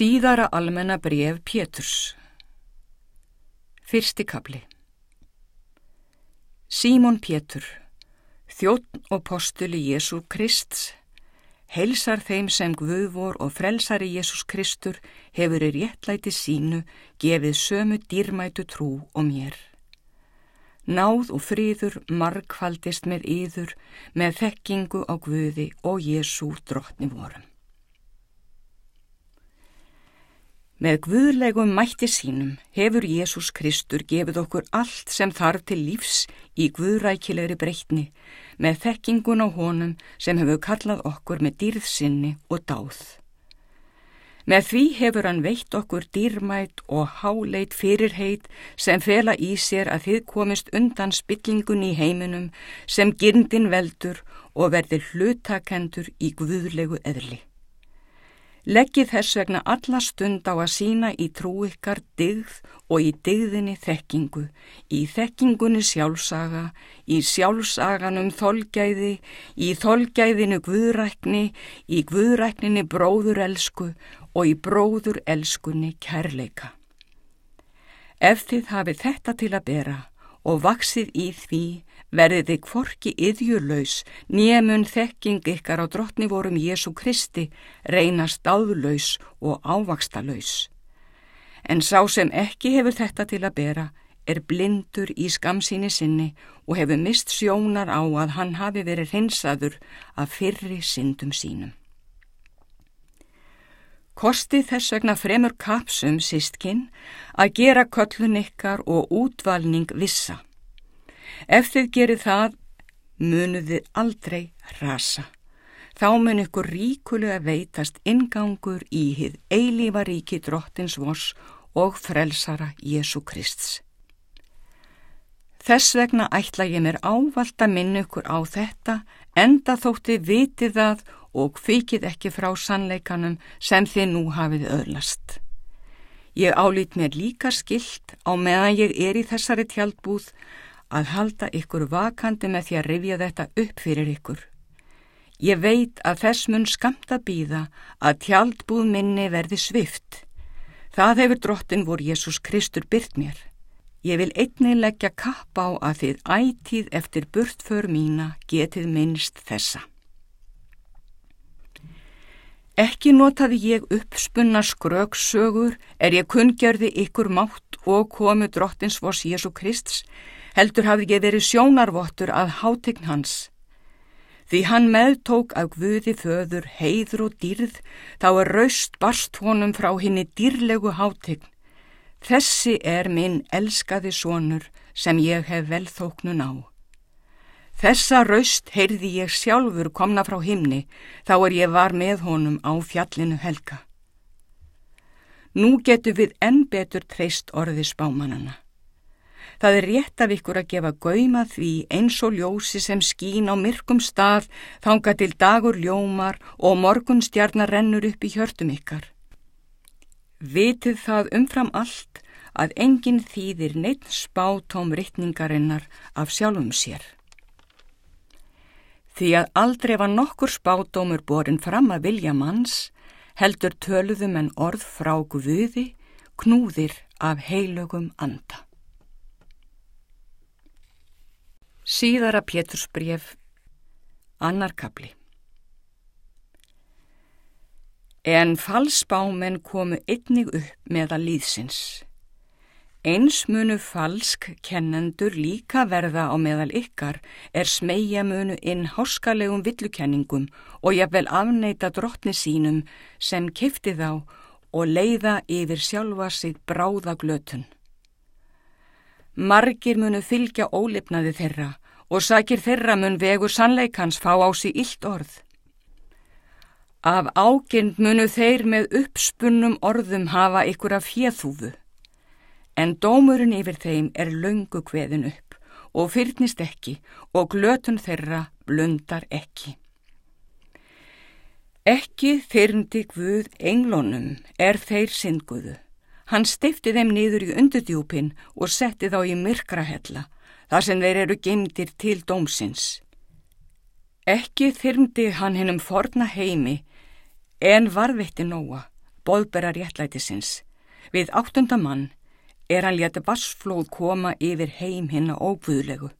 Síðara almenna bref Péturs Fyrsti kapli Símon Pétur, þjóttn og postuli Jésu Krist, heilsar þeim sem Guðvor og frelsari Jésús Kristur hefur í réttlæti sínu gefið sömu dýrmætu trú og mér. Náð og fríður margfaldist með yður með þekkingu á Guði og Jésú drottni vorum. Með guðlegum mætti sínum hefur Jésús Kristur gefið okkur allt sem þarf til lífs í guðrækilegri breytni með þekkingun á honum sem hefur kallað okkur með dýrðsynni og dáð. Með því hefur hann veitt okkur dýrmætt og háleit fyrirheit sem fela í sér að þið komist undan spillingun í heiminum sem girndin veldur og verðir hlutakendur í guðlegu eðli. Leggið þess vegna alla stund á að sína í trú ykkar digð og í digðinni þekkingu, í þekkingunni sjálfsaga, í sjálfsaganum þolgæði, í þolgæðinu guðrækni, í guðrækninni bróðurelsku og í bróðurelskunni kærleika. Ef þið hafið þetta til að bera og vaksið í því, verðið þið kvorki yðjurlaus, nýjamun þekking ykkar á drottni vorum Jésu Kristi, reynast áðurlaus og ávakstalauðs. En sá sem ekki hefur þetta til að bera, er blindur í skamsíni sinni og hefur mist sjónar á að hann hafi verið hreinsaður af fyrri syndum sínum. Kosti þess vegna fremur kapsum sístkinn að gera köllun ykkar og útvalning vissa. Ef þið gerir það, munu þið aldrei rasa. Þá mun ykkur ríkulega veitast ingangur í hið eilífa ríki drottins vors og frelsara Jésu Krists. Þess vegna ætla ég mér ávalt að minna ykkur á þetta, enda þótti vitið það og fykið ekki frá sannleikanum sem þið nú hafið öðlast. Ég álít mér líka skilt á meðan ég er í þessari tjaldbúð að halda ykkur vakandi með því að rifja þetta upp fyrir ykkur. Ég veit að þess mun skamt að býða að tjaldbúð minni verði svift. Það hefur drottin vor Jésús Kristur byrt mér. Ég vil einnig leggja kapp á að þið ætíð eftir burtför mína getið minnst þessa. Ekki notaði ég uppspunna skröksögur er ég kunngjörði ykkur mátt og komu drottins vors Jésu Krists heldur hafði ég verið sjónarvottur að hátegn hans. Því hann meðtók af Guði föður heiður og dýrð, þá er raust barst honum frá henni dýrlegu hátegn. Þessi er minn elskaði sonur sem ég hef vel þóknun á. Þessa raust heyrði ég sjálfur komna frá himni, þá er ég var með honum á fjallinu helga. Nú getur við enn betur treyst orði spámanana. Það er rétt af ykkur að gefa gauma því eins og ljósi sem skín á myrkum stað þanga til dagur ljómar og morgun stjarnar rennur upp í hjörtum ykkar. Vitið það umfram allt að enginn þýðir neitt spátóm rittningarinnar af sjálfum sér. Því að aldrei var nokkur spátómur borin fram að vilja manns, heldur töluðum en orð frá guði, knúðir af heilögum anda. Síðara Pétursbref, annar kapli. En falsbámen komu einnig upp meða líðsins. Eins munu falsk kennendur líka verða á meðal ykkar er smegja munu inn háskalegum villukenningum og jafnvel afneita drottni sínum sem kifti þá og leiða yfir sjálfa sig bráðaglötun. Margir munu fylgja ólipnaði þeirra og sakir þeirra mun vegur sannleikans fá á sí illt orð. Af ágind munu þeir með uppspunnum orðum hafa ykkur af fjeðhúfu, en dómurinn yfir þeim er löngu kveðin upp og fyrnist ekki og glötun þeirra blundar ekki. Ekki þyrndi Guð englónum er þeir syndguðu. Hann steifti þeim niður í undudjúpin og setti þá í myrkrahella þar sem þeir eru geimdir til dómsins. Ekki þyrmdi hann hennum forna heimi en varðvitti nóa, boðbera réttlætisins. Við áttunda mann er hann létti vassflóð koma yfir heim hinn á óguðlegu.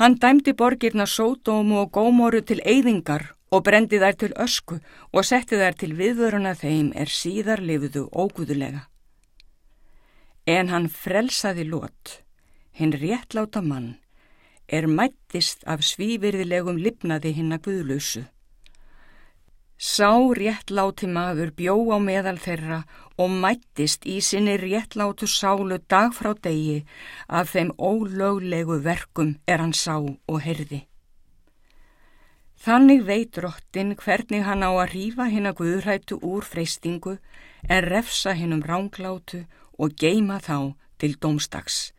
Hann dæmdi borgirna sódómu og gómoru til eyðingar og brendi þær til ösku og setti þær til viðvöruna þeim er síðar lifuðu óguðulega. En hann frelsaði lót, hinn réttláta mann, er mættist af svívirðilegum lipnaði hinn að guðlausu. Sá réttláti maður bjó á meðal þeirra og mættist í sinni réttlátu sálu dag frá degi af þeim ólöglegu verkum er hann sá og herði. Þannig veit drottin hvernig hann á að rýfa hinn að guðrætu úr freystingu en refsa hinn um ránglátu og geima þá til domstags.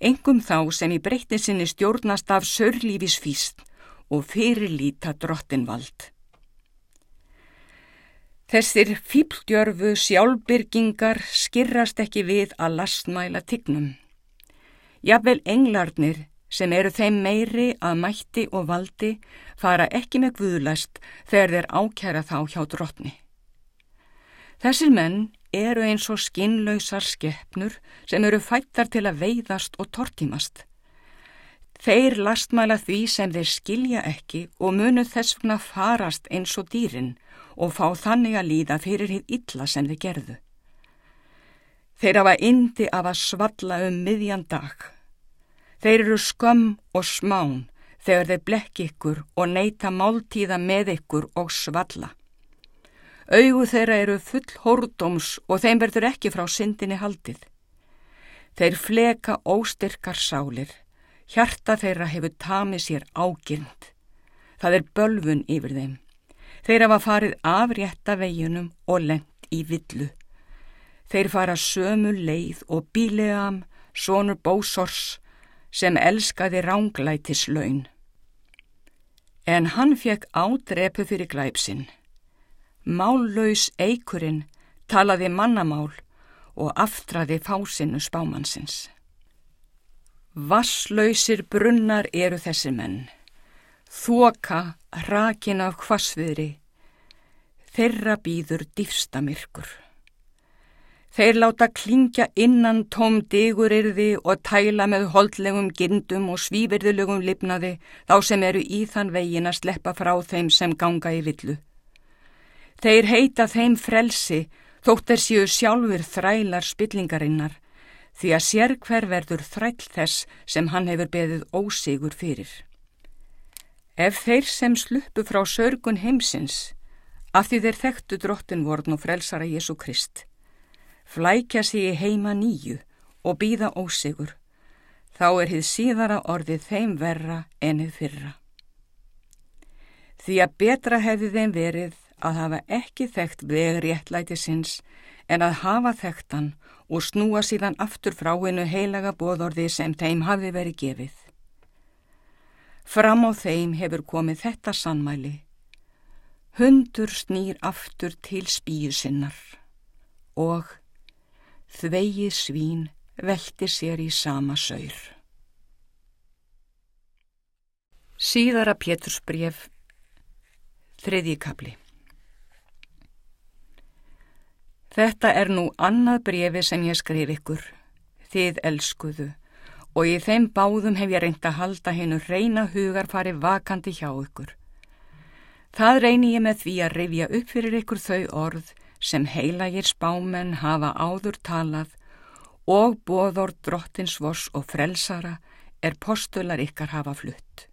Engum þá sem í breytni sinni stjórnast af sörlífis fýst og fyrirlíta drottin vald. Þessir fíbldjörfu sjálfbyrgingar skirrast ekki við að lastmæla tignum. Jafnvel englarnir sem eru þeim meiri að mætti og valdi fara ekki með guðlæst þegar þeir ákjæra þá hjá drotni. Þessir menn eru eins og skinnlausar skeppnur sem eru fættar til að veiðast og tortímast. Þeir lastmæla því sem þeir skilja ekki og munu þess vegna farast eins og dýrin og fá þannig að líða fyrir hitt illa sem þið gerðu. Þeir hafa indi af að svalla um miðjan dag. Þeir eru skömm og smán þegar þeir blekki ykkur og neyta máltíða með ykkur og svalla. Augu þeirra eru full hórdóms og þeim verður ekki frá syndinni haldið. Þeir fleka óstyrkar sálir, hjarta þeirra hefur tamið sér ágirnd. Það er bölfun yfir þeim. Þeir hafa farið af rétta veginum og lengt í villu. Þeir fara sömu leið og bílegam, sonur bósors, sem elskaði ránglætis laun. En hann fekk ádrepu fyrir glæpsinn. Mállaus eikurinn talaði mannamál og aftraði fásinu spámansins. Vasslausir brunnar eru þessi menn. Þoka rakin af hvasviðri, þeirra býður dýfstamirkur. Þeir láta klingja innan tóm diguryrði og tæla með holdlegum gindum og svíverðulegum lifnaði þá sem eru í þann vegin að sleppa frá þeim sem ganga í villu. Þeir heita þeim frelsi þótt er síu sjálfur þrælar spillingarinnar því að sér hver verður þræll þess sem hann hefur beðið ósigur fyrir. Ef þeir sem sluppu frá sörgun heimsins, af því þeir þekktu drottinvorn og frelsara Jésu Krist, flækja í heima nýju og býða ósigur, þá er hið síðara orðið þeim verra en hið fyrra. Því að betra hefði þeim verið að hafa ekki þekkt vegri ætlæti sinns en að hafa þekktan og snúa síðan aftur frá hennu heilaga bóðorði sem þeim hafi verið gefið. Fram á þeim hefur komið þetta sannmæli. Hundur snýr aftur til spíu sinnar og þvegið svín velti sér í sama saur. Síðara Pétursbref, þriðji Þetta er nú annað brefi sem ég skrif ykkur, þið elskuðu og í þeim báðum hef ég reynd að halda hennu reyna hugar farið vakandi hjá ykkur. Það reyni ég með því að rifja upp fyrir ykkur þau orð sem heilagir spámenn hafa áður talað og bóðor drottinsvors og frelsara er postular ykkar hafa flutt.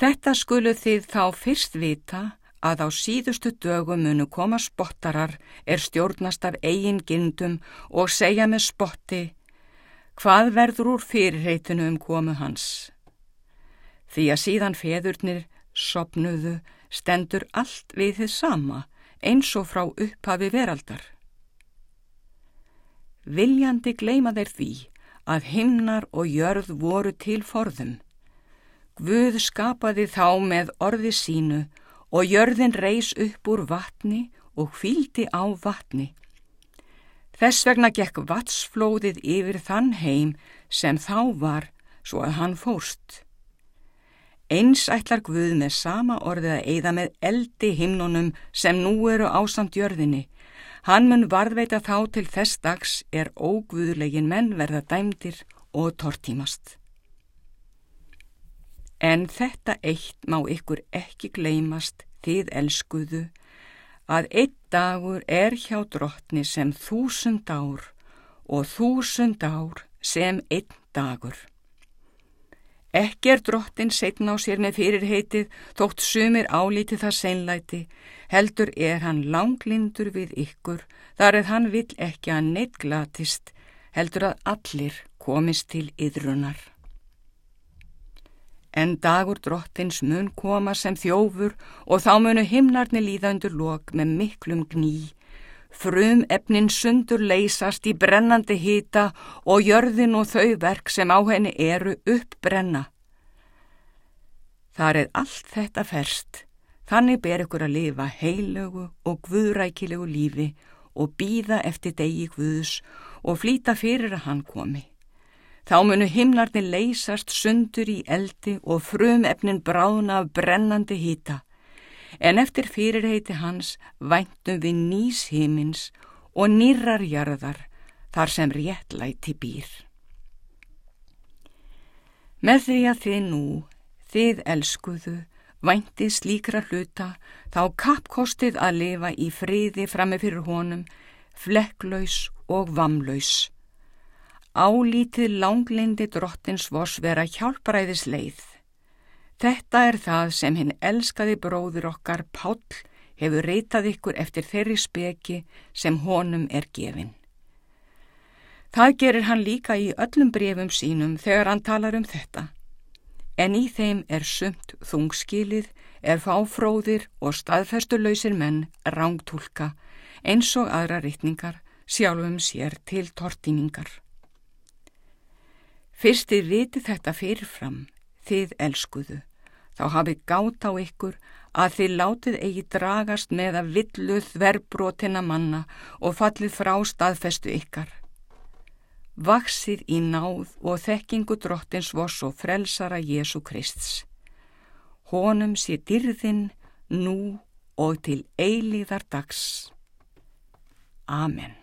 Þetta skulu þið þá fyrst vita að á síðustu dögum munu koma spottarar er stjórnast af eigin gindum og segja með spotti Hvað verður úr fyrirreitinu um komu hans? Því að síðan feðurnir sopnuðu stendur allt við þið sama eins og frá upphafi veraldar. Viljandi gleima þeir því að himnar og jörð voru til forðum. Guð skapaði þá með orði sínu og jörðin reys upp úr vatni og hvildi á vatni. Þess vegna gekk vatsflóðið yfir þann heim sem þá var svo að hann fórst. Eins ætlar Guð með sama orðið að eigða með eldi himnunum sem nú eru ásamt jörðinni. Hann mun varðveita þá til þess dags er óguðlegin menn verða dæmdir og tortímast. En þetta eitt má ykkur ekki gleymast þið elskuðu að einn dagur er hjá drottni sem þúsund ár og þúsund ár sem einn dagur. Ekki er drottin setna á sér með fyrirheitið þótt sumir álítið það seinlæti, heldur er hann langlindur við ykkur þar eða hann vill ekki að neitt glatist, heldur að allir komist til yðrunar. En dagur drottins mun koma sem þjófur og þá munu himnarni líða undir lok með miklum gný Frum efnin sundur leysast í brennandi hýta og jörðin og þau verk sem á henni eru uppbrenna. Þar er allt þetta ferst, þannig ber ykkur að lifa heilögu og guðrækilegu lífi og býða eftir degi guðs og flýta fyrir að hann komi. Þá munu himlarni leysast sundur í eldi og frum efnin brána af brennandi hýta en eftir fyrirheiti hans væntum við nýs himins og nýrar jarðar þar sem réttlæti býr. Með því að þið nú, þið elskuðu, væntið slíkra hluta, þá kappkostið að lifa í friði frammi fyrir honum, flekklaus og vamlaus. Álítið langlindi drottins vors vera hjálparæðis leið. Þetta er það sem hinn elskaði bróður okkar Páll hefur reytað ykkur eftir þeirri speki sem honum er gefin. Það gerir hann líka í öllum brefum sínum þegar hann talar um þetta. En í þeim er sumt þungskilið, er fáfróðir og staðfestulausir menn rángtúlka eins og aðra rittningar sjálfum sér til tortíningar. Fyrstið viti þetta fyrirfram, þið elskuðu þá hafi gátt á ykkur að þið látið eigi dragast með að villuð verbrotina manna og fallið frá staðfestu ykkar. Vaksið í náð og þekkingu drottins voss og frelsara Jésu Krists. Honum sé dyrðin nú og til eilíðar dags. Amen.